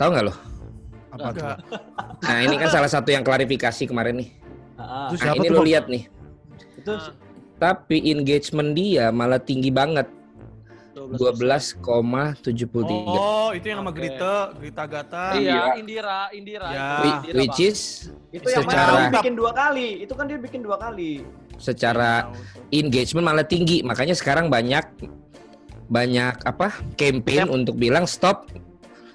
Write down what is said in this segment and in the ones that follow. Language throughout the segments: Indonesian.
Tahu nggak lo? Apa tuh? Nah ini kan salah satu yang klarifikasi kemarin nih. Ah, Terus Nah siapa ini tuh, lo lihat nih. itu Tapi engagement dia malah tinggi banget. 12,73. Oh, itu yang sama. Grita, Grita Gata. Iya, Indira, Indira. Ya. Indira, Which Bang. is itu yang mana Secara- dia bikin dua kali. Itu kan dia bikin dua kali. secara engagement malah tinggi. Makanya sekarang banyak banyak apa campaign untuk bilang stop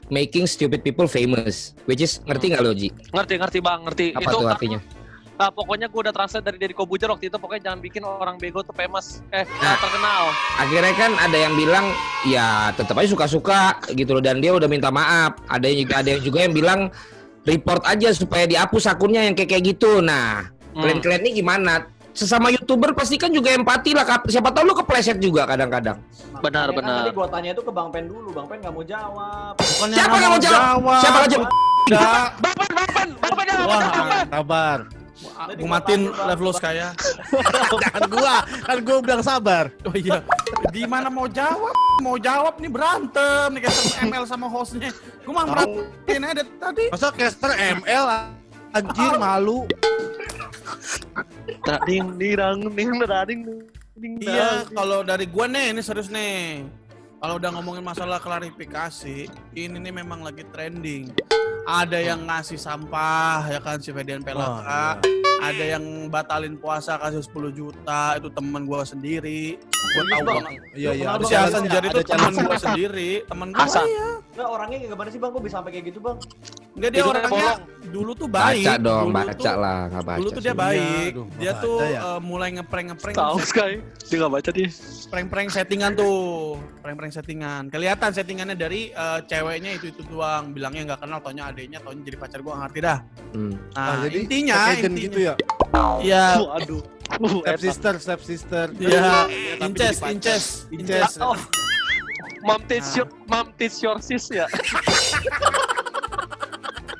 making stupid people famous. Which is ngerti nggak lo Ji? Ngerti, ngerti bang, ngerti. Apa itu tuh artinya? ah, pokoknya gue udah translate dari dari Kobujer waktu itu. Pokoknya jangan bikin orang bego tuh famous, eh Nah. terkenal. Akhirnya kan ada yang bilang ya tetap aja suka-suka gitu loh dan dia udah minta maaf. Ada yang juga ada yang juga yang bilang report aja supaya dihapus akunnya yang kayak kayak gitu. Nah, Hmm. kalian-kalian ini gimana? Sesama youtuber pasti kan juga empati lah. Siapa tahu lu kepleset juga kadang-kadang. Benar, Makanya kan benar. Tadi gua tanya itu ke Bang Pen dulu. Bang Pen nggak mau jawab. Bukannya Siapa nggak mau jawab? Siapa aja? Enggak. Bapak, bapak, bapak jangan Wah, bapak. Sabar. Gue matiin live lo sekaya. Jangan gua, kan gua bilang sabar. Oh iya. Gimana mau jawab? Mau jawab nih berantem nih kayak ML sama hostnya. Gue mah merhatiin aja tadi. Masa caster ML anjir malu. Ding, dirang, ding, ding, ding, Iya, kalau dari gua nih, ini serius nih. Kalau udah ngomongin masalah klarifikasi, ini nih memang lagi trending. Ada yang ngasih sampah, ya kan si Fedian Pelaka. Ada yang batalin puasa kasih 10 juta, itu temen gua sendiri. Gua tahu Bang. banget. Iya iya. Si? Hasan Jari itu temen gua sendiri, temen gua. Hasan. Iya. Nggak orangnya kayak gimana sih Bang? Kok bisa sampai kayak gitu Bang? Enggak dia Hidupnya orangnya bolong. dulu tuh baik. Baca dong, Dulu baca tuh- lah, nggak baca. Dulu tuh dia sih. baik. Iya, aduh, dia tuh ya. eh, mulai ngeprank-ngeprank Tahu sekali. Dia nggak baca dia. prank-prank settingan tuh prank-prank settingan kelihatan settingannya dari eh, ceweknya itu itu doang bilangnya nggak kenal taunya adeknya taunya jadi pacar gua ngerti dah Hmm. nah Ah, jadi intinya agent intinya gitu ya. Ya Waduh. Uh, Step sister, step sister. ya Tapi inces inces Inces. Oh. Mom teach your, mom teach your sis ya.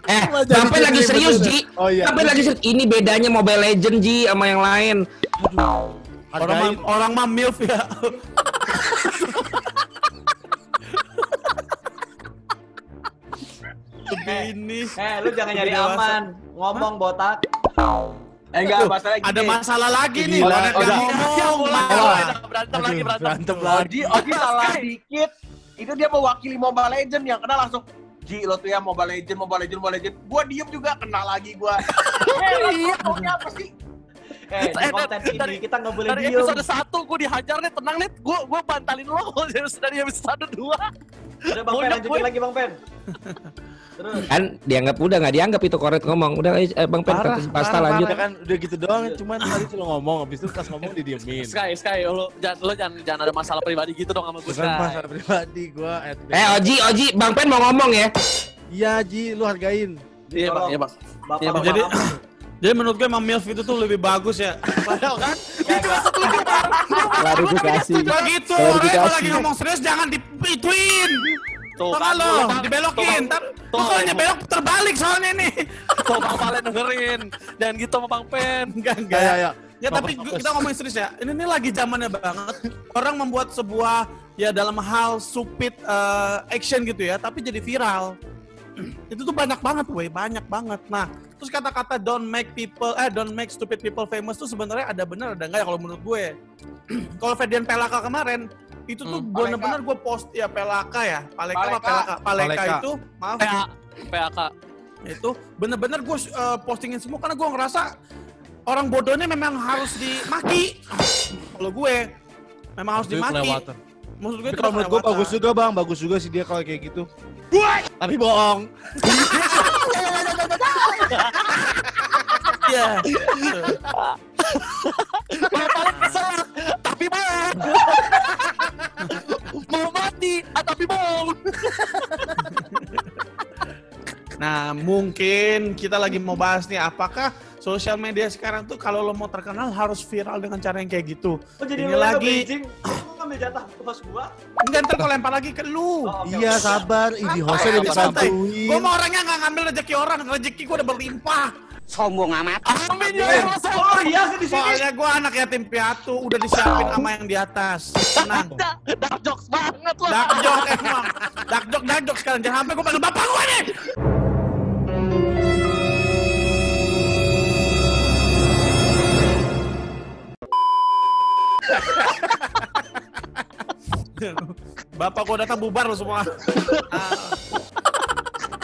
Eh, sampai lagi serius. Ji. Oh iya. Sampai lagi serius. Ini bedanya Mobile Legend Ji sama yang lain. Aduh. orang mah, orang mah milf ya begini Eh, lu jangan nyari aman. Ngomong botak. Eh, enggak, masalah gini. ada masalah lagi nih banyak udah. yang ngomong. Berantem lagi, berantem. berantem lagi. Oji, salah dikit. Itu dia mewakili Mobile Legend yang kena langsung Ji lo tuh ya Mobile Legend, Mobile Legend, Mobile Legend. Gua diem juga kena lagi gua. Eh, lo maunya apa sih? Eh, di konten ini kita nggak boleh diem. episode 1 gue dihajar nih, tenang nih. Gue gue bantalin lo dari episode 2. Udah Bang Pen lanjutin lagi Bang Pen. Terus. Kan dianggap udah nggak dianggap itu korek ngomong. Udah eh, Bang Pen Parah, pasta parah, lanjut. Udah kan udah gitu doang, cuman tadi cuma ngomong, habis itu pas ngomong didiemin. Sky, Sky, lo jangan lo jangan jangan ada masalah pribadi gitu dong sama gue. Bukan Sky. masalah pribadi gua. at- Eh Oji, Oji, Bang Pen mau ngomong ya. Iya Ji, lu hargain. Iya bang, iya bang. Bapak Iya, Bang. Jadi jadi menurut gue emang milf itu tuh lebih bagus ya padahal kan Klarifikasi. Gak gitu, Klarifikasi. orang kalau lagi ngomong serius jangan dipituin. Tuh Tuh lo, dibelokin. Ntar kalau nyebelok terbalik soalnya nih. Tuh Bang Valen dengerin. Dan gitu sama Bang Pen. Enggak, Ya enggak. ya ya. Ya tapi kita ngomongin serius ya. Ini nih lagi zamannya banget. Orang membuat sebuah ya dalam hal stupid eh, action gitu ya, tapi jadi viral. Itu tuh banyak banget, weh, banyak banget. Nah, terus kata-kata don't make people eh don't make stupid people famous tuh sebenarnya ada benar ada enggak ya kalau menurut gue. kalau Ferdian Pelaka kemarin itu tuh Hmm. bener-bener gue post ya Pelaka ya, Paleka apa Paleka. Pelaka? Paleka Paleka. itu maaf PA, PAK. itu bener-bener gue uh, postingin semua karena gue ngerasa orang bodohnya memang harus dimaki kalau gue memang harus dimaki kelewatan. Maksud gue kalau menurut kelewatan. bagus juga bang, bagus juga sih dia kalau kayak gitu. Tapi bohong. Iya. Tapi bohong. Mau mati, ah, tapi bohong. nah mungkin kita lagi mau bahas nih apakah sosial media sekarang tuh kalau lo mau terkenal harus viral dengan cara yang kayak gitu Oh jadi Ini lagi- ngambil jatah host gua? Enggak, ntar gua lempar lagi ke lu. Oh, okay, iya, okay. sabar. Ini hostnya udah dibantuin. Gua mau orangnya nggak ngambil rezeki orang. Rezeki gua udah berlimpah. Sombong amat. Amin ya Allah. Oh iya di sini. Soalnya gua anak yatim piatu, udah disiapin sama yang di atas. Tenang. Dark jokes banget lu. Dark jokes eh, emang. Dark jokes, dark jokes sekarang. Jangan sampai gua panggil bapak gua nih. Bapak gua datang bubar lo semua.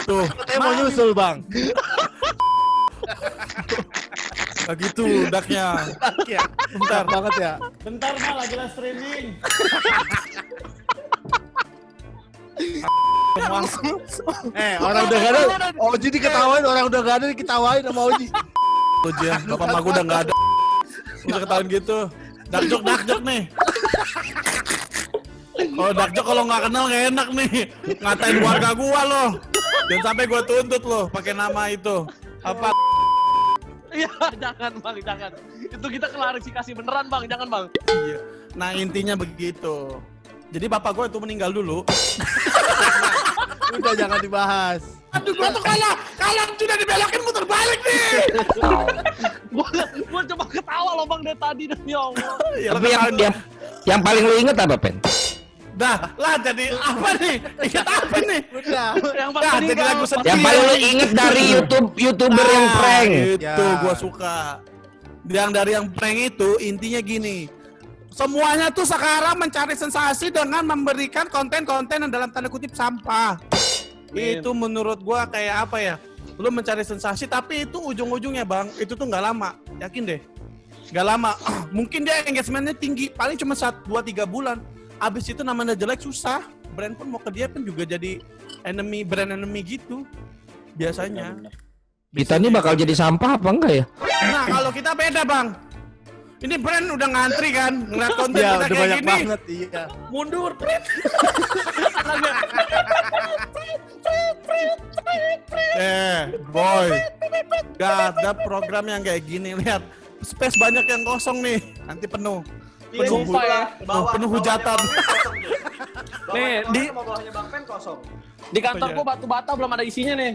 Tuh, Katanya mau nyusul bang. Gak gitu udaknya. ya. Bentar banget ya. Bentar mal lagi live streaming. Eh orang udah gak ada. Oji diketawain orang udah gak ada diketawain sama Oji. Tuh ya, bapak magu udah nggak ada. Udah ketahuan gitu. Dakjok dakjok nih. Kalau dakjok kalau nggak kenal nggak enak nih. Ngatain warga gua loh. Jangan sampai gua tuntut loh pakai nama itu. Apa? Iya, jangan bang, jangan. Itu kita klarifikasi beneran bang, jangan bang. Iya. Nah intinya begitu. Jadi bapak gua itu meninggal dulu. Udah jangan dibahas. Aduh gua tuh kalah, kalah sudah dibelokin muter balik nih. Gua, gua coba ketawa loh bang dari tadi demi Allah. Ya, Tapi yang, yang, yang paling lu inget apa, Pen? Dah, lah jadi apa nih? Ingat apa nih? Udah. Yang bang Dah, jadi lagu sedih. Yang paling lu inget dari YouTube YouTuber yang Nah, prank. Itu Ya. gua suka. Yang dari yang prank itu intinya gini. Semuanya tuh sekarang mencari sensasi dengan memberikan konten-konten yang dalam tanda kutip sampah. Min. Itu menurut gua kayak apa ya? Lu mencari sensasi tapi itu ujung-ujungnya bang, itu tuh nggak lama. Yakin deh. Nggak lama. Mungkin dia engagementnya tinggi, paling cuma 1 2 3 bulan. Abis itu namanya jelek susah. Brand pun mau ke dia pun juga jadi enemy brand enemy gitu. Biasanya. Kita ini bakal jadi sampah apa enggak ya? Nah, kalau kita beda, Bang. Ini brand udah ngantri kan, ngeliat konten Ya kita udah kayak banyak gini. banget iya. Mundur, print. eh, boy. Gak ada program yang kayak gini, lihat. Space banyak yang kosong nih, nanti penuh. Iya, Penuh, sumpah ya. Oh, penuh hujatan. Nih, di, bawahnya Bang Pen kosong. di kantor iya? gua batu bata belum ada isinya nih.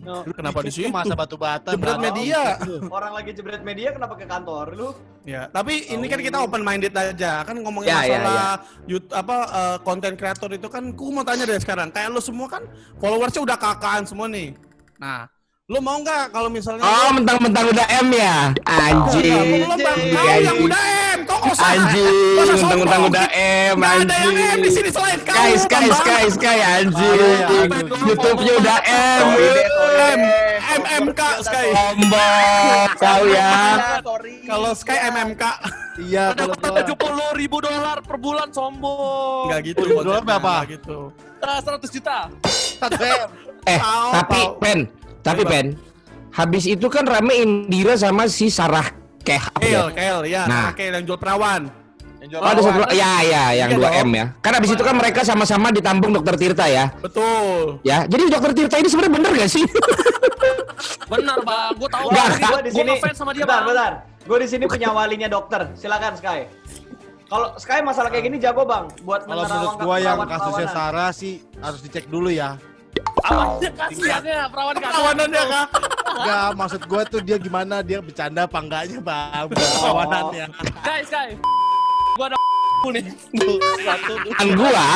No. Kenapa di situ? Masa batu bata. Jebret media. Orang lagi jebret media kenapa ke kantor lu? Ya, tapi ini kan kita open minded aja. Kan ngomongin Ya, ya, masalah YouTube apa eh, konten kreator itu kan ku mau tanya dari sekarang. Kayak lu semua kan followersnya udah kakaan semua nih. Nah, lu mau nggak kalau misalnya Oh, mentang-mentang udah M ya? Anjing. Belum bang, kau yang udah M. Anjing, mentang-mentang sombong. udah M, Nggak ada yang M di anjing. sini selain kau. Sky, Sky. Sky, Sky, anjing. YouTube-nya udah M. M. MMK Sky. Sombong, kau ya. Kalau Sky MMK, Iya kalau Dapat tujuh puluh ribu dolar per bulan sombong. nggak gitu. Tujuh dolar berapa? gitu. Nah, 100 juta. Eh, tapi. Pen, tapi? Pen. Habis itu kan rame Indira sama si Sarah Keh. apa ya? Kel, Kel, ya, Nah. Kel yang jual perawan. Yang jual Oh, ada satu, ya, ya, yang Iya 2 dong. M ya. Kan habis itu kan mereka sama-sama ditampung Dokter Tirta ya. Betul. Ya, jadi Dokter Tirta ini sebenarnya bener gak sih? Benar, Bang. Gua tahu Nggak, banget. Gua di sini. ngefans sama dia, Bang. bentar. Gue di sini punya walinya dokter. Silakan Sky. Kalau Sky masalah kayak gini jago bang, buat Kalau menurut gua yang perawan- kasusnya. Sarah sih harus dicek dulu ya. Apanya kasihannya perawan Perawanannya kak. Enggak, maksud gua tuh dia gimana dia bercanda apa enggaknya bang perawanannya. Guys, guys. Gua ada nih. Satu. Kan gua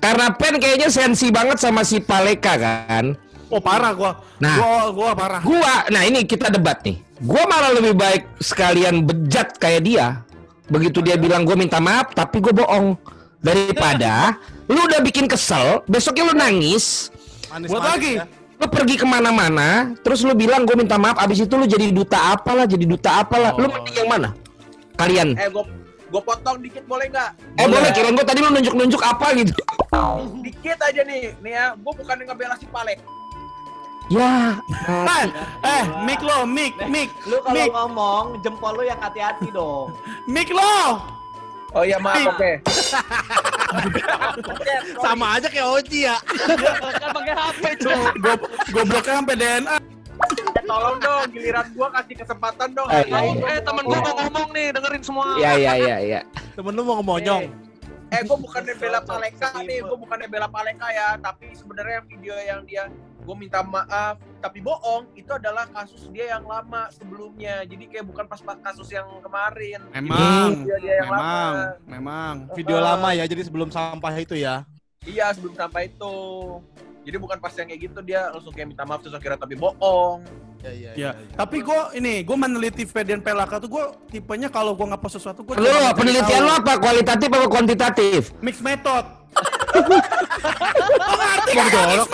karena Pen kayaknya sensi banget sama si Paleka kan. Oh parah gua. Nah. Gua, gua parah. Gua, nah ini kita debat nih. Gua malah lebih baik sekalian bejat kayak dia. Begitu dia bilang gue minta maaf, tapi gue bohong. Daripada lu udah bikin kesel, besoknya lu nangis, Manis Buat lagi. ya. lu pergi ke mana-mana, terus lu bilang gue minta maaf, abis itu lu jadi duta apalah, jadi duta apalah. Lu mending yang mana? Kalian? Eh gue gue potong dikit boleh nggak? Eh boleh, kirain gue tadi lu nunjuk-nunjuk apa gitu. Dikit aja nih, nih ya. Gue bukan ngebela si Palek. Ya, Eh, eh, mic lo, mic, mic, Lu kalau ngomong jempol lu yang hati-hati dong. mic lo. Oh iya maaf oke. Sama aja kayak Oji ya. Kan pakai HP, cuy. Gua, gobloknya sampai DNA. Tolong dong, giliran gua kasih kesempatan dong. Eh, Hargain Eh, temen gua mau ngomong nih, dengerin semua. ya, ya, ya, ya. Temen lu mau ngemonyong. Eh, gue bukan bela Paleka nih, gue bukan bela Paleka ya, tapi sebenarnya video yang dia gue minta maaf tapi bohong itu adalah kasus dia yang lama sebelumnya jadi kayak bukan pas kasus yang kemarin Memang, Video dia yang memang, lama memang. Video lama ya, jadi sebelum sampah itu ya. iya sebelum sampai itu jadi bukan pas yang kayak gitu dia langsung kayak minta maaf terus akhirnya tapi bohong Ya, iya, Ya, tapi gue ini gue meneliti Ferdian Pelaka tuh gue tipenya kalau gue post sesuatu gue Lu penelitian lu apa? Kualitatif apa kuantitatif? mix method. Ngomong jorok.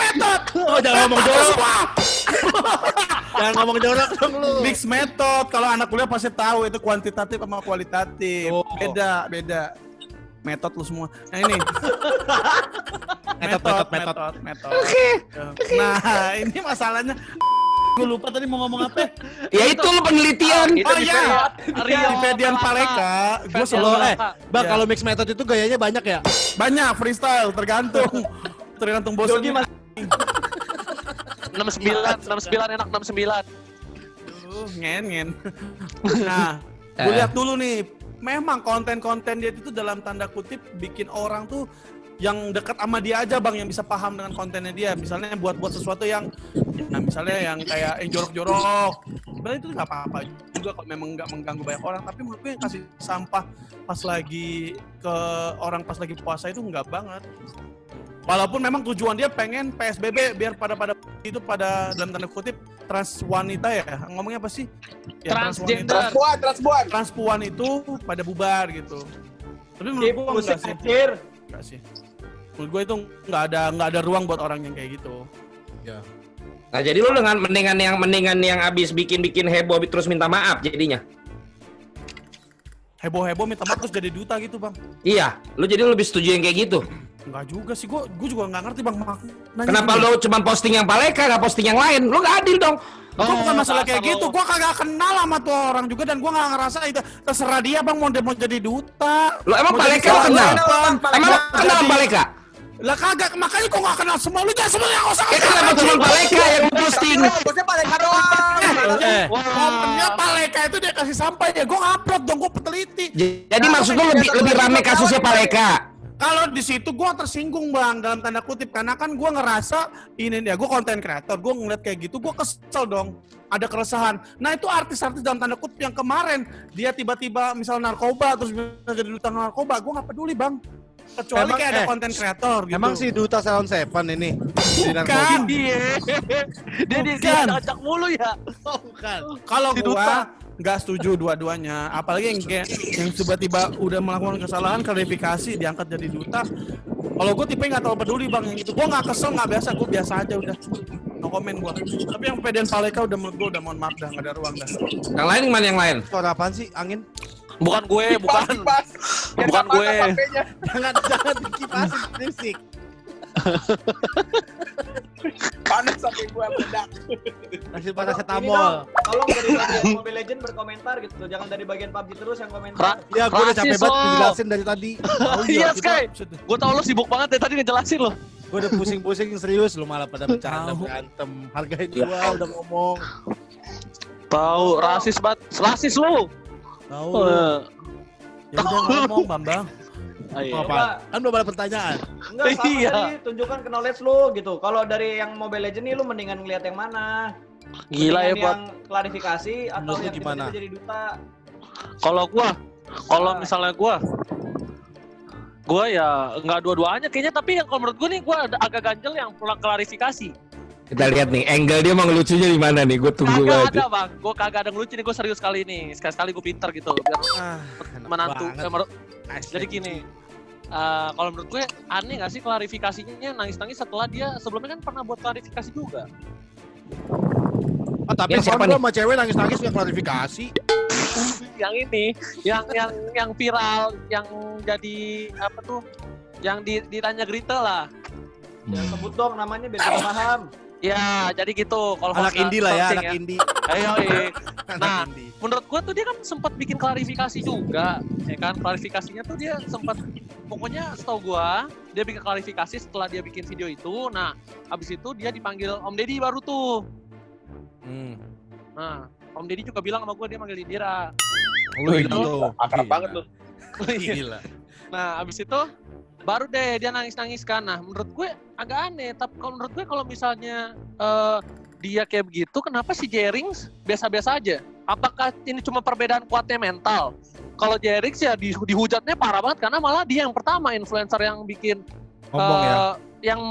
Oh, jangan ngomong jorok. Jangan ngomong jorok dong lu. Mix method. Kalau anak kuliah pasti tahu itu kuantitatif sama kualitatif. Oh. Beda, beda. Metode lu semua. Nah ini. Metode, metode, metode. metode. Nah, ini masalahnya. Gue lupa tadi mau ngomong apa. Ya itu lo penelitian. Oh di iya. Rio Di Fedian Paleka. Gue selalu Lo, eh. Bang, Ya. kalau mix method itu gayanya banyak ya? banyak freestyle tergantung. tergantung bosan. Jogi mas 69, 69 enak 69. Aduh, ngen ngen. Nah, gue Eh. lihat dulu nih. Memang konten-konten dia itu dalam tanda kutip bikin orang tuh yang dekat sama dia aja bang yang bisa paham dengan kontennya dia. Misalnya buat-buat sesuatu yang, nah misalnya yang kayak yang jorok-jorok. Sebenarnya itu nggak apa-apa juga kalau memang nggak mengganggu banyak orang. Tapi menurut gue yang kasih sampah pas lagi ke orang pas lagi puasa itu nggak banget. Walaupun memang tujuan dia pengen PSBB biar pada pada itu pada dalam tanda kutip trans wanita ya ngomongnya apa sih? Ya, trans. Transgender. transpuan transpuan transpuan itu pada bubar gitu. Tapi menurut Sip, gue enggak sih, enggak sih. Menurut gue itu nggak ada nggak ada ruang buat orang yang kayak gitu. Nah jadi lu dengan mendingan yang mendingan yang abis bikin-bikin heboh terus minta maaf jadinya. Heboh-heboh minta maaf terus jadi duta gitu bang. Iya, lu jadi lu lebih setuju yang kayak gitu. Enggak juga sih, gue gue juga nggak ngerti bang maknanya. Kenapa lu cuma posting yang paleka, gak posting yang lain? Lu gak adil dong. Gue bukan masalah kayak dasar gitu, lo. gue kagak kenal sama tuh orang juga dan gue nggak ngerasa itu terserah dia bang mau dia mau jadi duta. Lu emang paleka lu kenal? Emang lu kenal paleka? Lah kagak, makanya gue gak kenal semua lu jangan semua yang usah Ya kenapa cuma paleka yang posting? Bosnya paleka doang. Eh, Momennya Paleka itu dia kasih sampai ya, gue ngupload dong, gue peneliti. Jadi maksud lu lebih lebih rame kasusnya paleka. Kalau di situ gue tersinggung bang dalam tanda kutip karena kan gue ngerasa ini dia gue konten kreator gue ngeliat kayak gitu gue kesel dong ada keresahan. Nah itu artis-artis dalam tanda kutip yang kemarin dia tiba-tiba misal narkoba terus bisa jadi duta narkoba gue nggak peduli bang kecuali Emang- kayak ada eh, konten kreator gitu. Emang si Duta Salon Seven ini di? Bukan. Dia dia dia Bukan. dia ajak mulu ya. Oh, bukan. Kalau Si gua Duta. Nggak setuju dua-duanya, apalagi yang kayak yang tiba-tiba udah melakukan kesalahan klarifikasi diangkat jadi duta. Kalau gue tipe nggak terlalu peduli bang yang itu, gue nggak kesel nggak biasa, gue biasa aja udah. No komen gua. Tapi yang Peden Paleka udah menurut gue udah mohon maaf dah nggak ada ruang dah. Yang lain gimana yang lain? Suara apaan sih? Angin? Bukan gue, bukan. Kipas. Bukan gue. Jangan, jangan dikipasin berisik. Panas sampai gua. Kasih Ini paracetamol. tolong dari bagian Mobile Legend berkomentar gitu. Jangan dari bagian PUBG terus yang komentar. Ra- Ya, gue udah capek Rasis banget lo. dijelasin dari tadi. Iya, kita- Sky. Gue tau lo sibuk banget dari tadi ngejelasin lo. Gue udah pusing-pusing serius, lu malah pada bercanda berantem. Hargain gua udah ngomong. Tahu rasis banget. Rasis lo. Tahu. Eh, Ya udah ngomong Bambang. Ayo. Apa? Kan belum ada pertanyaan. Enggak, sama Iya. tadi tunjukkan ke knowledge lu gitu. Kalau dari yang Mobile Legend nih lu mendingan ngeliat yang mana? Gila ya buat yang klarifikasi atau Menurut yang gimana? jadi duta? kalau gua kalau misalnya gua gua ya nggak dua-duanya kayaknya tapi yang kalau menurut gua nih gua ada agak ganjel yang pulang klarifikasi Kita lihat nih, angle dia mau ngelucunya di mana nih? Gue tunggu kagak banget. ada bang gua kagak ada ngelucu nih gua serius kali ini sekali sekali gua pinter gitu biar Ah, menantu eh, jadi gini eh, kalau menurut gue aneh gak sih klarifikasinya nangis-nangis setelah dia sebelumnya kan pernah buat klarifikasi juga Ah, tapi Ya, siapa nih? sama cewek nangis-nangis nggak klarifikasi. yang ini yang yang yang viral yang jadi apa tuh yang di, ditanya Grita lah Ya sebut dong namanya biar kita paham. Ya jadi gitu kalau Anak indie lah ya, anak indie. Ayo, iya. Anak Nah. indie. menurut gua tuh dia kan sempat bikin klarifikasi juga ya kan klarifikasinya tuh dia sempat pokoknya setahu gua dia bikin klarifikasi setelah dia bikin video itu nah habis itu dia dipanggil Om Deddy baru tuh Hmm. nah Om Deddy juga bilang sama gua dia manggil Indira Lu gitu. Akrab banget lu. Gila. Nah habis itu baru deh dia nangis-nangis kan nah menurut gue agak aneh tapi kalau menurut gue kalau misalnya eh, dia kayak begitu kenapa si Jerings biasa-biasa aja apakah ini cuma perbedaan kuatnya mental kalau Jerings ya di, dihujatnya parah banget karena malah dia yang pertama influencer yang bikin Ngomong ya. eh, yang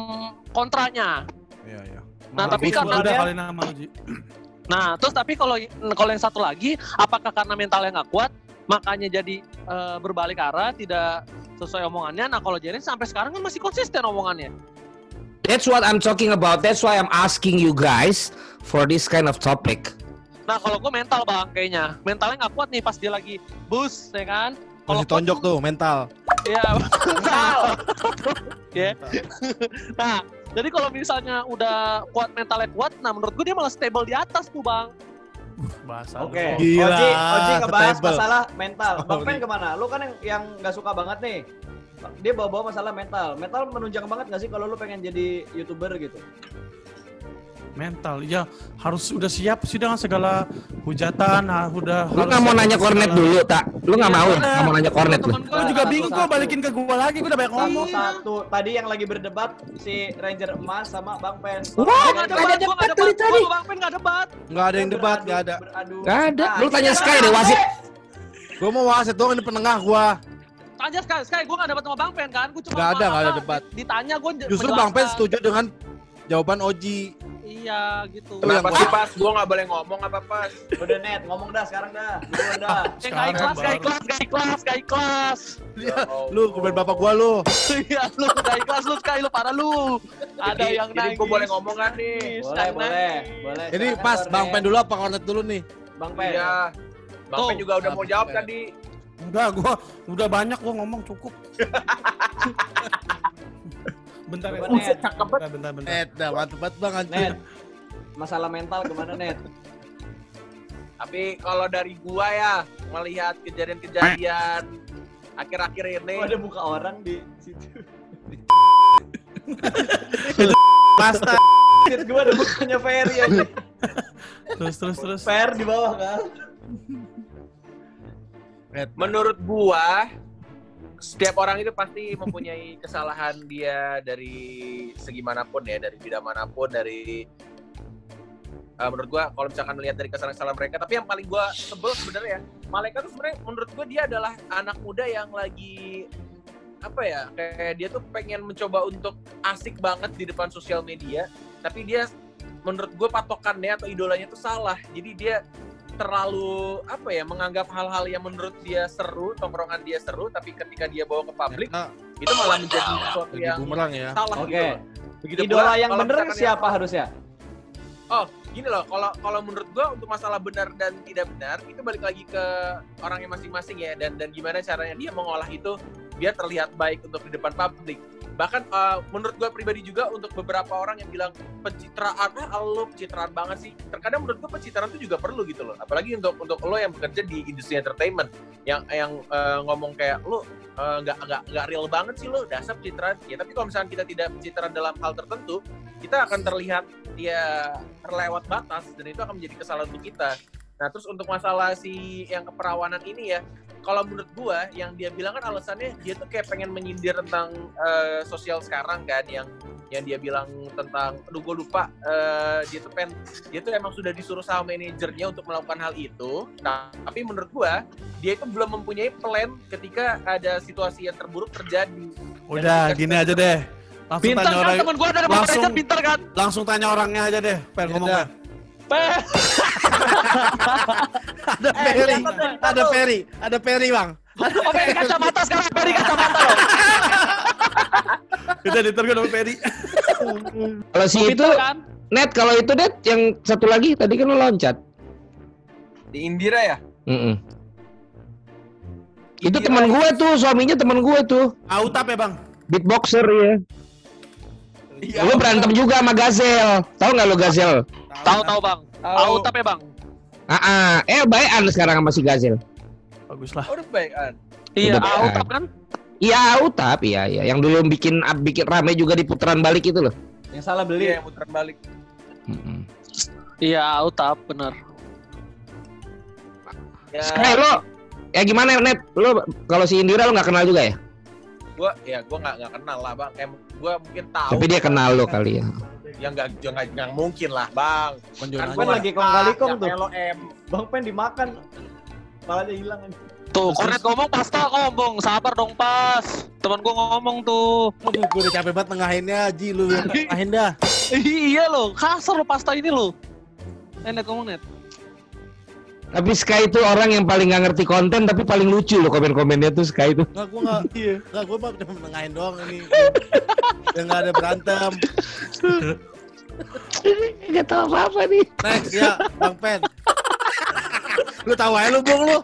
kontranya Iya, iya. nah tapi karena udah kali nama. Nah, terus tapi kalau kalau yang satu lagi, apakah karena mentalnya nggak kuat, makanya jadi eh, berbalik arah, tidak sesuai omongannya. Nah kalau Jering sampai sekarang kan masih konsisten omongannya. That's what I'm talking about. That's why I'm asking you guys for this kind of topic. Nah kalau gue mental bang kayaknya mentalnya nggak kuat nih pas dia lagi bus ya kan. Kalau Masih tonjok tuh mental. Iya. Ya. nah jadi kalau misalnya udah kuat mentalnya kuat, nah menurut gue dia malah stable di atas tuh bang. Bahasa. Oke. lu. Gila, Oji, Oji ngebahas stable. masalah mental. Bang Sorry. Pen ke mana? Lu kan yang yang nggak suka banget nih. Dia bawa-bawa masalah mental. Mental menunjang banget nggak sih kalau lu pengen jadi youtuber gitu? Mental, ya harus udah siap sih dengan segala hujatan, ah, udah. Lu nggak mau nanya kornet segala- dulu, tak? Lu nggak Iya, mau? Nggak mau nanya kornet lu? Juga Satu, bingung kok balikin ke gua lagi, gua udah banyak ngomong. Satu, tadi yang lagi berdebat si Ranger Emas sama Bang Pen. Wah, Gua nggak nggak ada debat, nggak debat, tadi. Bang Pen nggak debat. Nggak ada yang debat, nggak ada. Nggak ada. Nah, Lu tanya Sky deh, wasit. Gua mau wasit doang di penengah gua. Tanya sekali, sekali gue gak debat sama Bang Pen kan, gue cuma Nggak ada, nggak ada debat. Ditanya gue Justru Bang Pen setuju dengan jawaban Oji. Iya gitu. Kenapa gua- sih pas? Gua nggak boleh ngomong apa pas? Udah net, ngomong dah sekarang dah. Duluan dah. Gak ikhlas, gak baru. ikhlas, gak ikhlas, gak ikhlas. Iya, lu komen bapak gua lu. Iya, lu gak ikhlas, lu sekali, lu parah lu. Ada Jadi- yang jadi nangis. gua boleh ngomong kan nih? Boleh, boleh, boleh. Ini pas Bang. Pen dulu apa Kornet dulu nih? Bang Pen. Iya. Bang. Pen juga udah mau jawab tadi. Udah, gua udah banyak gua ngomong cukup. bentar ya. Coba, Net. Bentar, bentar, bentar. Eh, dah mantep banget Bang. Net. Masalah mental gimana net? Tapi kalau dari gua ya melihat kejadian-kejadian akhir-akhir ini Oh, ada muka orang di situ. Pasta. Gua ada mukanya Ferry aja. Terus, terus, terus. Fer di bawah kan. menurut gua setiap orang itu pasti mempunyai kesalahan dia dari segi mana pun ya, dari bidang mana pun, dari eh, menurut gua kalau misalkan melihat dari kesalahan-kesalahan mereka, tapi yang paling gua sebel sebenarnya Malaikat tuh sebenarnya menurut gua dia adalah anak muda yang lagi apa ya kayak dia tuh pengen mencoba untuk asik banget di depan sosial media tapi dia menurut gue patokannya atau idolanya tuh salah. Jadi dia terlalu apa ya menganggap hal-hal yang menurut dia seru tongkrongan dia seru tapi ketika dia bawa ke publik Ternyata itu malah menjadi sesuatu yang bumerang ya. salah Oke. gitu loh. Begitu Idola pula yang misalkan siapa yang- harusnya? Oh, gini loh, kalau kalau menurut gua untuk masalah benar dan tidak benar itu balik lagi ke orangnya masing-masing ya dan dan gimana caranya dia mengolah itu biar terlihat baik untuk di depan publik. Bahkan eh, menurut gua pribadi juga untuk beberapa orang yang bilang pencitraan ah lo pencitraan banget sih. Terkadang menurut gua pencitraan itu juga perlu gitu loh. Apalagi untuk untuk lo yang bekerja di industri entertainment yang yang eh, ngomong kayak lo eh, nggak nggak nggak real banget sih lo dasar pencitraan. Ya tapi kalau misalnya kita tidak pencitraan dalam hal tertentu, kita akan terlihat ya terlewat batas dan itu akan menjadi kesalahan untuk kita. Nah terus untuk masalah si yang keperawanan ini ya, kalau menurut gua yang dia bilang kan alasannya dia tuh kayak pengen menyindir tentang eh, sosial sekarang kan yang yang dia bilang tentang, aduh gue lupa, eh, dia tuh pengen, dia tuh emang sudah disuruh sama manajernya untuk melakukan hal itu. Nah, tapi menurut gua dia itu belum mempunyai plan ketika ada situasi yang terburuk terjadi. Udah, gini aja deh. Langsung Pintar tanya kan orang, temen dari Bang langsung- Pen pintar kan? langsung tanya orangnya aja deh. Pen Ya ngomong. Ada Ferry, ada Ferry, ada Ferry bang. Oke, kacamata sekarang Ferry kacamata loh. Kita ditergon sama Ferry. Kalau si itu, kan? net kalau itu net yang satu lagi tadi kan lo loncat. Di Indira ya? Mm-mm. Itu teman gue tuh, suaminya teman gue tuh, Autap ya bang? beatboxer ya. Iya. Gue berantem juga sama Gazel. Tahu nggak lo Gazel? Tahu tahu Bang. Tahu tapi Bang. Ah, ah. eh bayan sekarang sama si Gazel. Bagus lah. Oh, udah baik kan? Iya, Udah tahu baik. tap kan? Iya, Utap, iya, iya. Yang dulu bikin bikin rame juga di putaran balik itu loh. Yang salah beli. Iya, yang muteran balik. Mm-mm. Iya, Utap bener. Ya, Sky lo, ya gimana net? Lo kalau si Indira lo nggak kenal juga ya? gua ya gua nggak nggak kenal lah bang kayak gua mungkin tahu Tapi dia kenal lo kali ya. Ya nggak ya nggak nggak mungkin lah bang Menjual Pen lagi kong kali kong tuh. LOM Bang Pen dimakan. Palanya hilang. Tuh, Kornet ngomong pasta ngomong, sabar dong pas. Temen gua ngomong tuh. Aduh, gue udah capek banget nengahinnya, Ji lu yang nengahin dah. iya loh, kasar lo pasta ini lo. Eh, Net ngomong Net. Tapi Sky itu orang yang paling nggak ngerti konten tapi paling lucu loh komen-komennya tuh Sky itu. Enggak, gua enggak. Iya. Enggak, gua mah cuma menengahin doang ini. Yang enggak ada berantem. Gak tahu apa-apa nih. Next ya, Bang Pen. lu tahu aja lu, Bung lu.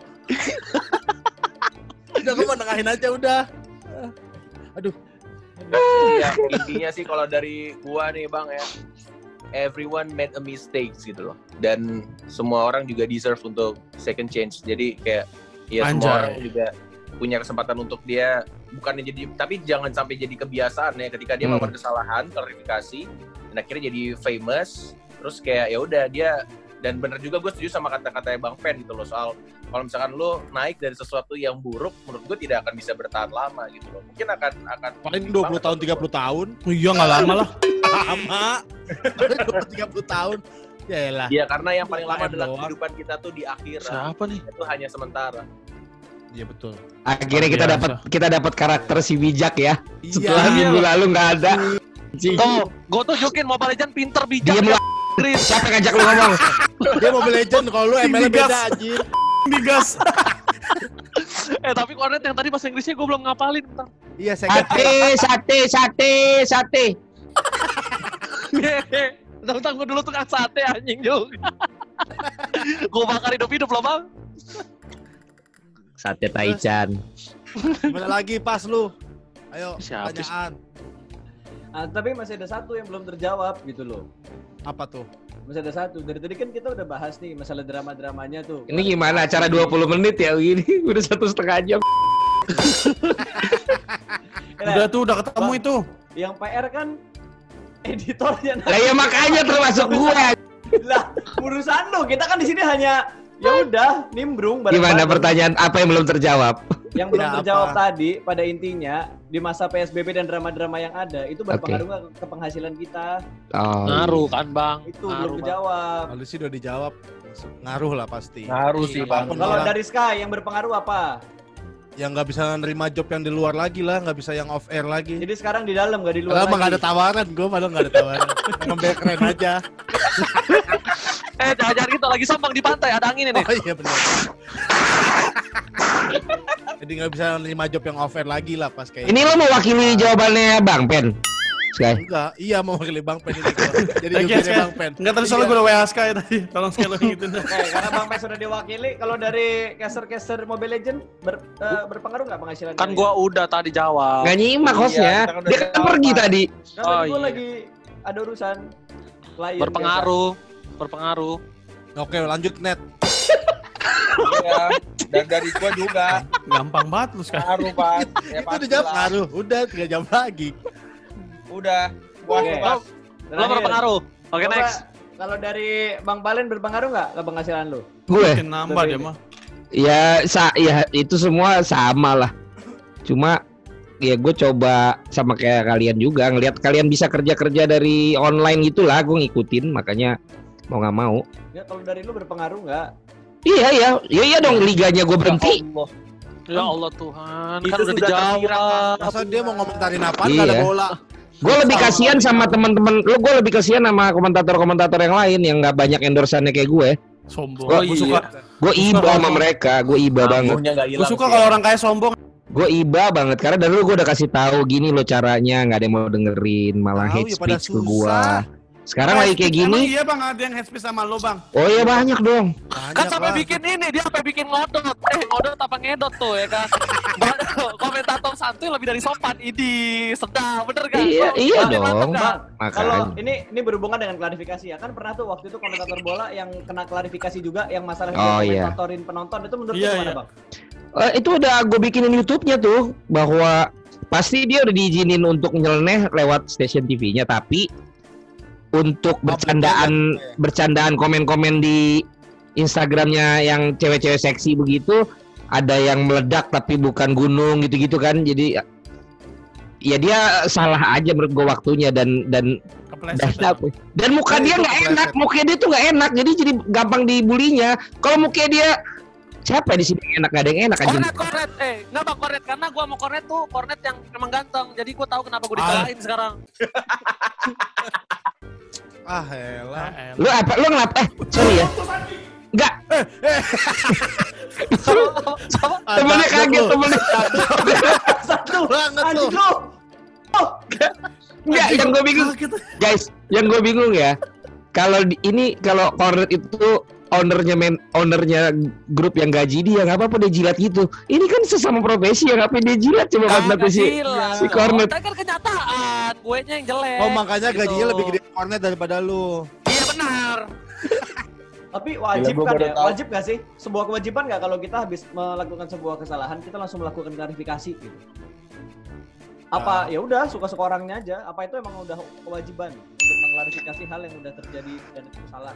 udah gua menengahin aja udah. Aduh, ya, intinya sih kalau dari gua nih bang ya everyone made a mistakes gitu loh dan semua orang juga deserve untuk second chance jadi kayak ya Anjay. semua orang juga punya kesempatan untuk dia bukannya jadi tapi jangan sampai jadi kebiasaan ya ketika dia Hmm. melakukan kesalahan klarifikasi dan akhirnya jadi famous terus kayak ya udah dia dan bener juga gue setuju sama kata-katanya Bang Pen gitu loh soal kalau misalkan lo naik dari sesuatu yang buruk menurut gue tidak akan bisa bertahan lama gitu loh mungkin akan akan paling 20 tahun 30 tahun. Oh, iya nggak lama lah. Lama. 20 30 tahun. Ya elah. Iya karena yang paling lama doang. kehidupan kita tuh di akhirat Siapa nih? itu hanya sementara Iya betul. Akhirnya kita dapat kita dapat karakter si bijak ya. Setelah Iya. minggu lalu nggak ada. Tuh, gue tunjukin Mobile Legend pinter bijak. Diem ya. Siapa yang ngajak lu ngomong? Dia Mobile Legend kalau lu ML Digas. beda anjir. Digas. Eh tapi kornet yang tadi bahasa Inggrisnya gue belum ngapalin. Bentar. Iya, saya Sate, sate, sate, sate. Tentang gue dulu tukang sate anjing juga. gue bakar hidup-hidup loh bang. Sate Taichan. Mana lagi pas lu? Ayo, Siapa pertanyaan. Ah, tapi masih ada satu yang belum terjawab gitu loh. Apa tuh? Masih ada satu. Dari tadi kan kita udah bahas nih masalah drama-dramanya tuh. Ini gimana acara 20 menit ya begini? Udah satu setengah jam. Nah, Udah tuh, udah ketemu Bang. itu. Yang PR kan editornya. Lah ya makanya termasuk gua. lah, urusan lo. Kita kan di sini hanya ya udah nimbrung Gimana bareng-bareng. pertanyaan apa yang belum terjawab? Yang belum Ya, terjawab apa? tadi pada intinya di masa PSBB dan drama-drama yang ada itu berpengaruh nggak ke penghasilan kita? Oh. Ngaruh kan bang. Itu Ngaruh, belum Bang. terjawab. Kalau sih udah dijawab. Ngaruh lah pasti. Ngaruh sih, Bang. Walaupun Kalau dari Sky yang berpengaruh apa? yang nggak bisa nerima job yang di luar lagi lah, nggak bisa yang off air lagi. Jadi sekarang di dalam nggak di luar Padahal lagi. emang nggak ada tawaran, gue padahal nggak ada tawaran. Ngambil keren aja. Eh jangan jangan gitu lagi sombong di pantai ada angin ini. Oh iya benar. Jadi nggak bisa nerima job yang off air lagi lah pas kayak Ini lo mewakili jawabannya Bang Pen. Sky. Enggak, iya mau wakili Bang Pen ini. Jadi jubirnya. Bang Pen. Enggak tadi soalnya gue udah WA Sky tadi. Tolong sekali lagi gitu. Eh, karena Bang Pes sudah diwakili, kalau dari caster-caster Mobile Legend ber, eh, berpengaruh nggak penghasilan? Kan gua udah tadi jawab. Nggak nyimak Iya, hostnya. kita kan udah Dia kan pergi tadi. Kan Oh, gue iya. lagi ada urusan klien. Berpengaruh. Berpengaruh. Oke, lanjut net. Iya. Dan dari gua juga Gampang banget lu Sky. ngaruh, Pak. Ya, Itu pasti udah jawab lah. ngaruh. Udah tiga jam lagi. Udah. Pak. Lo berpengaruh. Oke Coba, next. Kalau dari Bang Palen berpengaruh nggak ke penghasilan lu? Gue. Nambah dia mah. Ya, sa ya itu semua sama lah. Cuma ya gue coba sama kayak kalian juga ngelihat kalian bisa kerja kerja dari online gitulah gue ngikutin makanya mau nggak mau Ya kalau dari lu berpengaruh nggak? iya iya iya iya dong liganya gue berhenti Allah. Ya Allah Tuhan, Itu kan udah dijawab. Masa dia mau komentarin apa? Nggak ada Iya. bola. gue lebih kasihan sama teman-teman lo gue lebih kasihan sama komentator-komentator yang lain yang nggak banyak endorsannya kayak gue Sombong. Oh, Gue iya. suka. gue iba sama mereka gue iba banget Gue suka kalau orang kaya sombong. gue iba banget karena dari dulu gue udah kasih tahu gini lo caranya nggak ada yang mau dengerin malah hate ya, speech ke gue. Sekarang lagi kayak gini iya bang ada yang headspace sama lo bang. oh iya banyak dong Banyak Kan sampai bikin ini, dia sampai bikin ngodot. Eh, ngodot apa ngedot tuh ya kan? Komentator santuy lebih dari sopan. Idi, sedang, bener kan? Iya, Oh, iya mantap, dong. kan? Kalau ini ini berhubungan dengan klarifikasi ya kan pernah tuh waktu itu komentator bola yang kena klarifikasi juga yang masalah dia Oh, iya. komentatorin penonton itu menurut Iya, gimana iya. bang? Eh, itu udah gue bikinin YouTube-nya tuh bahwa pasti dia udah diizinin untuk nyeleneh lewat stasiun TV-nya tapi untuk bercandaan betul, ya. bercandaan komen-komen di Instagramnya yang cewek-cewek seksi begitu ada yang meledak tapi bukan gunung gitu-gitu kan jadi ya dia salah aja menurut gue waktunya dan dan Kepleset. dan, dan muka Ya, dia nggak enak muka dia tuh nggak enak jadi jadi gampang dibulinya kalau muka dia siapa di sini enak gak ada yang enak aja Kornet, kornet, eh, nggak bang kornet karena gua mau kornet tuh kornet yang emang ganteng, jadi gua tahu kenapa gua Ah. dikalahin sekarang. Ah, elah. Ah, elah. lu apa lu ngelap eh sorry ya nggak Temennya kaget temennya. Satu. banget tuh. lu. Enggak, yang gue bingung, guys, yang gue bingung ya. Kalau ini kalau Cornet itu ownernya men, ownernya grup yang gaji dia nggak apa-apa dia jilat gitu. Ini kan sesama profesi ya ngapain dia jilat coba Kagak kata si si Cornet. Kan kenyataan, gue yang jelek. Oh makanya gitu. gajinya lebih gede Cornet daripada lu. Iya benar. Tapi wajib Gila, kan ya? tahu. Wajib gak sih? Sebuah kewajiban nggak kalau kita habis melakukan sebuah kesalahan kita langsung melakukan klarifikasi gitu? Apa ya udah suka-suka orangnya aja? Apa itu emang udah kewajiban untuk mengklarifikasi hal yang udah terjadi dan itu salah?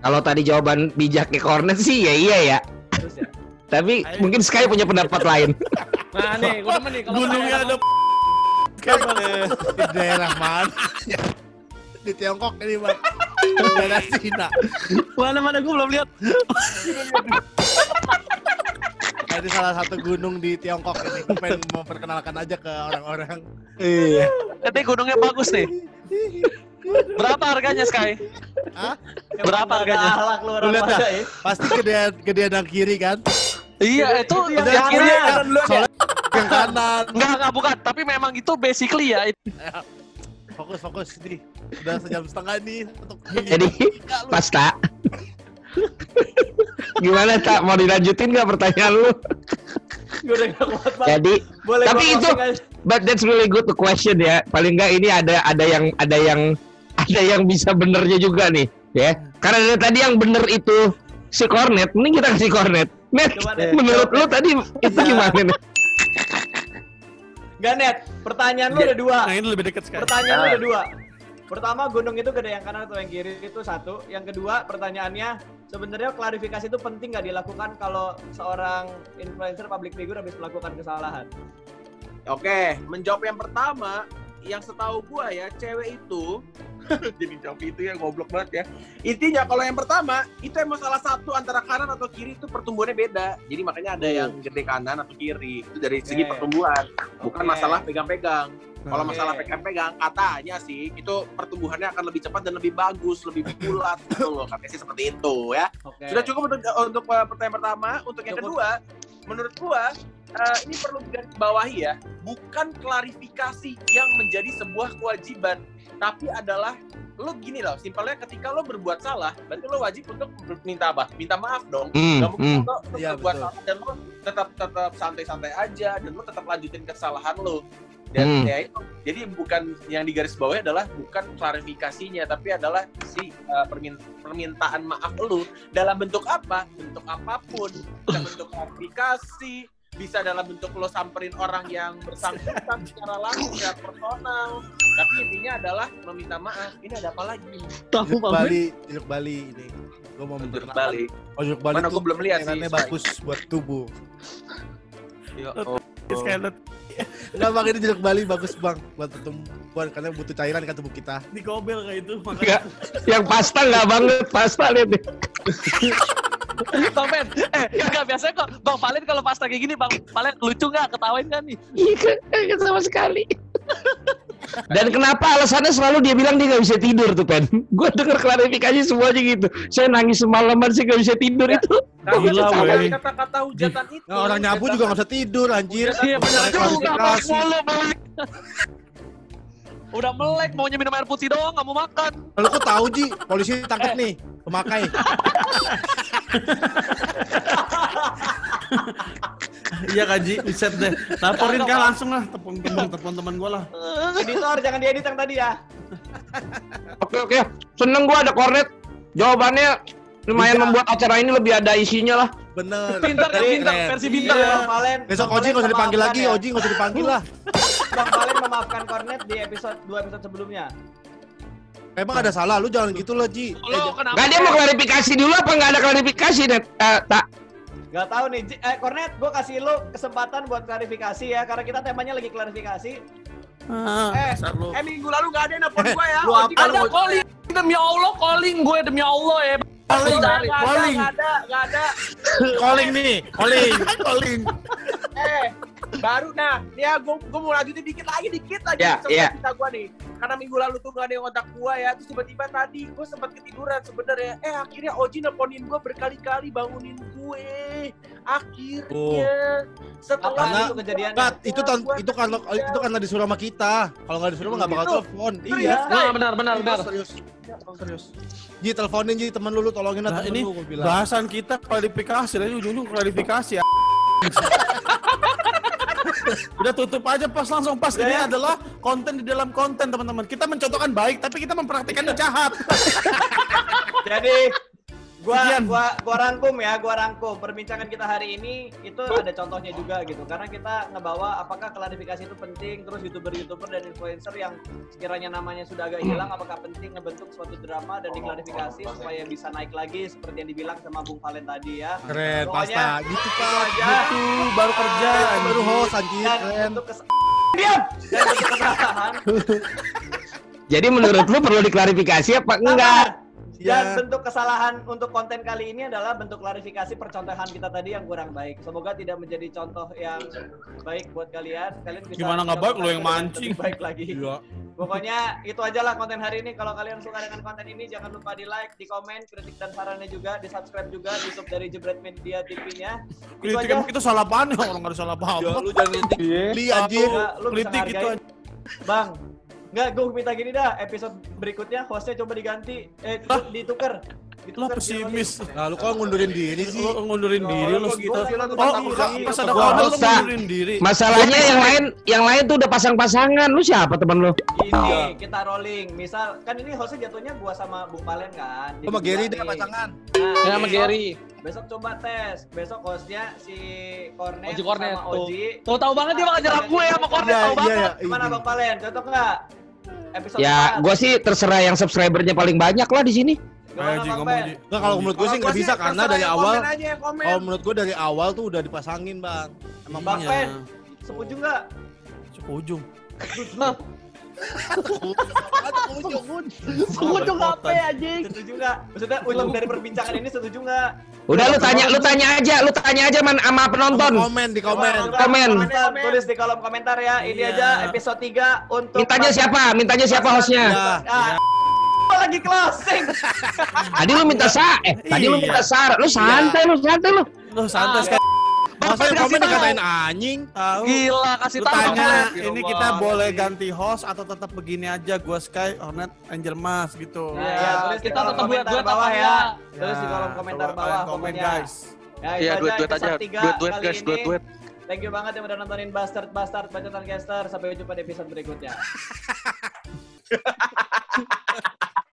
Kalau tadi jawaban bijaknya Cornet sih ya iya ya. Terus ya. Tapi mungkin Sky punya pendapat lain. Nah nih, gue nih. kalau Gunungnya ada Di daerah mana? Di Tiongkok ini bang. Di daerah Cina. Mana mana gue belum lihat. Ini salah satu gunung di Tiongkok ini. Gue pengen memperkenalkan aja ke orang-orang. Iya. Nanti gunungnya bagus nih. Berapa harganya Sky? Hah? Berapa harganya? Ahlak lu orang ya. Pasti gedean gedean yang kiri kan? Iya, itu yang yang kiri. kanan. Soalnya yang kanan. Enggak, enggak bukan, tapi memang itu basically ya. Fokus fokus nih. Udah sejam setengah nih untuk Jadi pasta. Gimana tak mau dilanjutin nggak pertanyaan lu? Gue udah gak kuat banget. Jadi Boleh tapi itu aja. but that's really good question ya. Paling nggak ini ada ada yang ada yang ada yang bisa benernya juga nih ya. Karena dari tadi yang bener itu si Cornet, mending kita kasih Cornet. Net, Coba menurut jawab, lu Net. tadi itu Iya. gimana nih? Gak net, pertanyaan lu ada dua. Nah ini lebih dekat sekali. Pertanyaan lu ada dua. Pertama, gunung itu gede yang kanan atau yang kiri itu satu. Yang kedua, pertanyaannya sebenarnya klarifikasi itu penting nggak dilakukan kalau seorang influencer public figure habis melakukan kesalahan? Oke, menjawab yang pertama, yang setahu gua ya, cewek itu jadi jawab itu ya goblok banget ya. Intinya kalau yang pertama, itu emang salah satu antara kanan atau kiri itu pertumbuhannya beda. Jadi makanya ada yang gede kanan atau kiri. Itu dari segi pertumbuhan, bukan Oke. masalah pegang-pegang. Kalau masalah pegang-pegang, katanya sih itu pertumbuhannya akan lebih cepat dan lebih bagus, lebih bulat gitu loh. Katanya sih seperti itu ya. Oke. Sudah cukup untuk untuk uh, pertanyaan pertama. Untuk yang Cukup. kedua, menurut gua uh, ini perlu digarisbawahi ya, bukan klarifikasi yang menjadi sebuah kewajiban, tapi adalah lo gini loh, simpelnya ketika lo berbuat salah, berarti lo wajib untuk minta apa? Minta maaf dong. Hmm, Gak mungkin hmm. lo, lo Iya, berbuat betul. salah dan lo tetap tetap santai-santai aja dan lo tetap lanjutin kesalahan lo. Dan Hmm. ya itu, jadi bukan yang digarisbawahi adalah bukan klarifikasinya, tapi adalah si uh, permin- permintaan maaf lo dalam bentuk apa? Bentuk apa pun, bentuk klarifikasi, bisa dalam bentuk lo samperin orang yang bersangkutan secara langsung, secara personal. Tapi intinya adalah meminta maaf. Ini ada apa lagi? Tahu Jeruk Bali, jeruk Bali ini. Gue mau Jeruk memperkenalkan. Bali. Oh, jeruk Bali Mana tuh gue belum lihat sih. bagus buat tubuh. Ya, Skynet Enggak bang ini jeruk Bali bagus bang buat pertumbuhan karena butuh cairan kan tubuh kita. di gobel kayak itu Enggak. Yang pasta nggak banget pasta lihat deh. Bang Ben, eh enggak biasanya kok Bang Valen kalau pasta kayak gini Bang Valen lucu nggak ketawain kan nih? Iya kan, kan sama sekali. Dan kenapa alasannya selalu dia bilang dia nggak bisa tidur tuh Pen? Gue denger klarifikasi semuanya gitu. Saya nangis semalaman sih nggak bisa tidur Ya. itu. Gila, sama weh. kata-kata hujatan itu. Nah, orang nyabu juga nggak bisa tidur anjir. Iya benar juga Bang mulu. Udah melek maunya minum air putih doang nggak mau makan. Lalu kok tahu Ji, polisi tangkap nih, pemakai. Iya kaji, riset deh. Laporin kah langsung lah, tepung teman telepon teman gue lah. Editor jangan diedit yang tadi ya. Oke oke, seneng gua ada kornet. Jawabannya lumayan Bisa. membuat acara ini lebih ada isinya lah. Bener. Pintar ya Jadi, pintar, versi Iya, pintar ya. Bang Valen. Besok Bang Oji nggak usah dipanggil lagi, ya. Oji nggak usah dipanggil lah. Bang Valen memaafkan Cornet di episode dua episode sebelumnya. Emang ada salah, lu jangan gitu lah Ji. Eh, Lo kenapa? Gak dia mau klarifikasi dulu apa nggak ada klarifikasi net? Eh, tak. Gak tahu nih, Ji- eh Cornet, gue kasih lu kesempatan buat klarifikasi ya, karena kita temanya lagi klarifikasi. Eh, Dasar lu. eh minggu lalu gak ada yang nelfon gua ya. lu apa Ada calling demi Allah calling gue demi Allah ya. Calling, calling, nggak ada, nggak ada. calling nih, calling, calling. Eh, Baru nah, ya gue gue mau lanjutin dikit lagi dikit lagi Ya, sama ya. cerita gue nih. Karena minggu lalu tuh gak ada yang kontak gue ya, terus tiba-tiba tadi gue sempat ketiduran sebenarnya. Eh akhirnya Oji nelponin gue berkali-kali bangunin gue. Akhirnya setelah Apa Karena- itu kejadiannya? Kat, itu tan itu karena itu karena disuruh sama kita. Kalau nggak disuruh mah nggak bakal telepon. Iya. Nah, benar, benar, benar. Serius. Serius. Ji teleponin Ji temen lu lu tolongin Nah, ini lu bahasan kita klarifikasi, lagi ujung-ujung klarifikasi ya. Udah tutup aja pas langsung pas ini adalah konten di dalam konten teman-teman. Kita mencontohkan baik tapi kita mempraktikkan jahat. Jadi gua Sekian. gua gua rangkum ya, gua rangkum perbincangan kita hari ini itu ada contohnya juga gitu. Karena kita ngebawa apakah klarifikasi itu penting, terus youtuber-youtuber dan influencer yang sekiranya namanya sudah agak hilang, apakah penting ngebentuk suatu drama dan diklarifikasi supaya bisa naik lagi seperti yang dibilang sama Bung Valen tadi ya. Keren, Pokoknya, pasta. Gitu Itu kan. aja. Itu baru kerja. Baru host anjir, Dan keren. untuk kes diam dan untuk kesalahan Jadi menurut lu perlu diklarifikasi apa enggak? Dan Ya. bentuk kesalahan untuk konten kali ini adalah bentuk klarifikasi percontohan kita tadi yang kurang baik. Semoga tidak menjadi contoh yang baik buat kalian. Kalian bisa Gimana nggak baik, lo yang mancing. Baik lagi. Iya. Pokoknya itu aja lah konten hari ini. Kalau kalian suka dengan konten ini, jangan lupa di like, di komen, kritik dan sarannya juga, di subscribe juga di YouTube dari Jebret Media TV-nya. Kritik aja. emang kita salah apaan ya? Orang nggak salah Ya, apa-apa. lu jangan kritik. Li anjir. Nggak, lu bisa Kritik itu. Bang, Nggak, gue minta gini dah, episode berikutnya hostnya coba diganti, eh Hah? ditukar. Lo pesimis. Nah, lu kok ngundurin diri sih? Lo ngundurin diri lo. gitu Oh, enggak, pas ada Gua kabar lo dosa. ngundurin diri. Masalahnya yang lain yang lain tuh udah pasang-pasangan. Lu siapa temen lu? Ini kita rolling. Misal kan ini hostnya jatuhnya gua sama Bung Palen kan. Sama Gary deh pasangan. Nah, Ya sama besok- Gary. Besok coba tes. Besok hostnya si Cornet, Oji Cornet, sama tuh. Oji. Tuh tahu banget dia bakal nyerang gue sama Cornet Iya, tahu iya, banget. iya. Gimana Bang Palen? Cocok nggak? Episode Ya, gua sih terserah yang subscribernya paling banyak lah di sini. Gimana ngomong. Nggak, kalau menurut gue sih nggak bisa karena dari awal. komen aja yang komen. Kalau menurut gue dari awal tuh udah dipasangin bang. Emang Bang. Pen, setuju nggak? Cukup ujung. Ujung apa ya anjing? Setuju nggak? Maksudnya ujung dari perbincangan ini setuju nggak? Udah lu tanya, lu tanya aja, lu tanya aja man sama penonton. komen di komen. Komen. tulis di kolom komentar ya. Ini Iya. aja episode 3 untuk Mintanya siapa? Mintanya siapa hostnya? Ya. Ah, lagi closing. Tadi lu minta sa, eh tadi lu Iya. minta sar. Lu santai lu, santai lu. Lo santai sekali. Masa yang komen dikatain anjing? Tahu. Gila kasih tahu tanya, ini kita boleh ganti host atau tetap begini aja? Gua Sky, Hornet, Angel Mas gitu. Nah, Iya, ya, tulis di kita tetap komentar duet-duet bawah apa ya. enggak? Tulis di kolom komentar bawah komen pokoknya. guys. Ya, Iya, aja duet-duet aja. episode 3 Duet-duet guys, duet-duet. Thank you banget yang udah nontonin Bastard Bastard Bacotan Caster. Sampai jumpa di episode berikutnya.